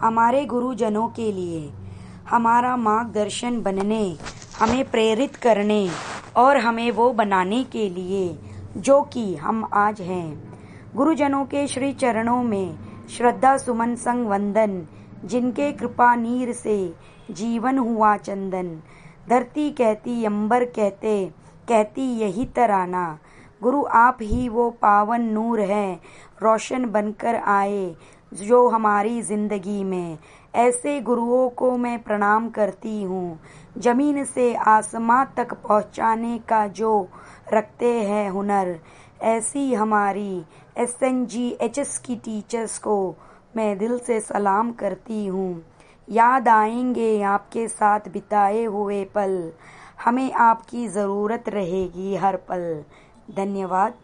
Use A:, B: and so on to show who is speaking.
A: हमारे गुरुजनों के लिए, हमारा मार्गदर्शन बनने, हमें प्रेरित करने और हमें वो बनाने के लिए जो कि हम आज हैं। गुरुजनों के श्री चरणों में श्रद्धा सुमन संग वंदन, जिनके कृपा नीर से जीवन हुआ चंदन। धरती कहती, अंबर कहते, कहती यही तराना। गुरु आप ही वो पावन नूर है, रोशन बनकर आए जो हमारी ज़िंदगी में ऐसे गुरुओं को मैं प्रणाम करती हूँ। ज़मीन से आसमां तक पहुँचाने का जो रखते हैं हुनर, ऐसी हमारी S N G H S की टीचर्स को मैं दिल से सलाम करती हूँ। याद आएँगे आपके साथ बिताए हुए पल। हमें आपकी ज़रूरत रहेगी हर पल। धन्यवाद।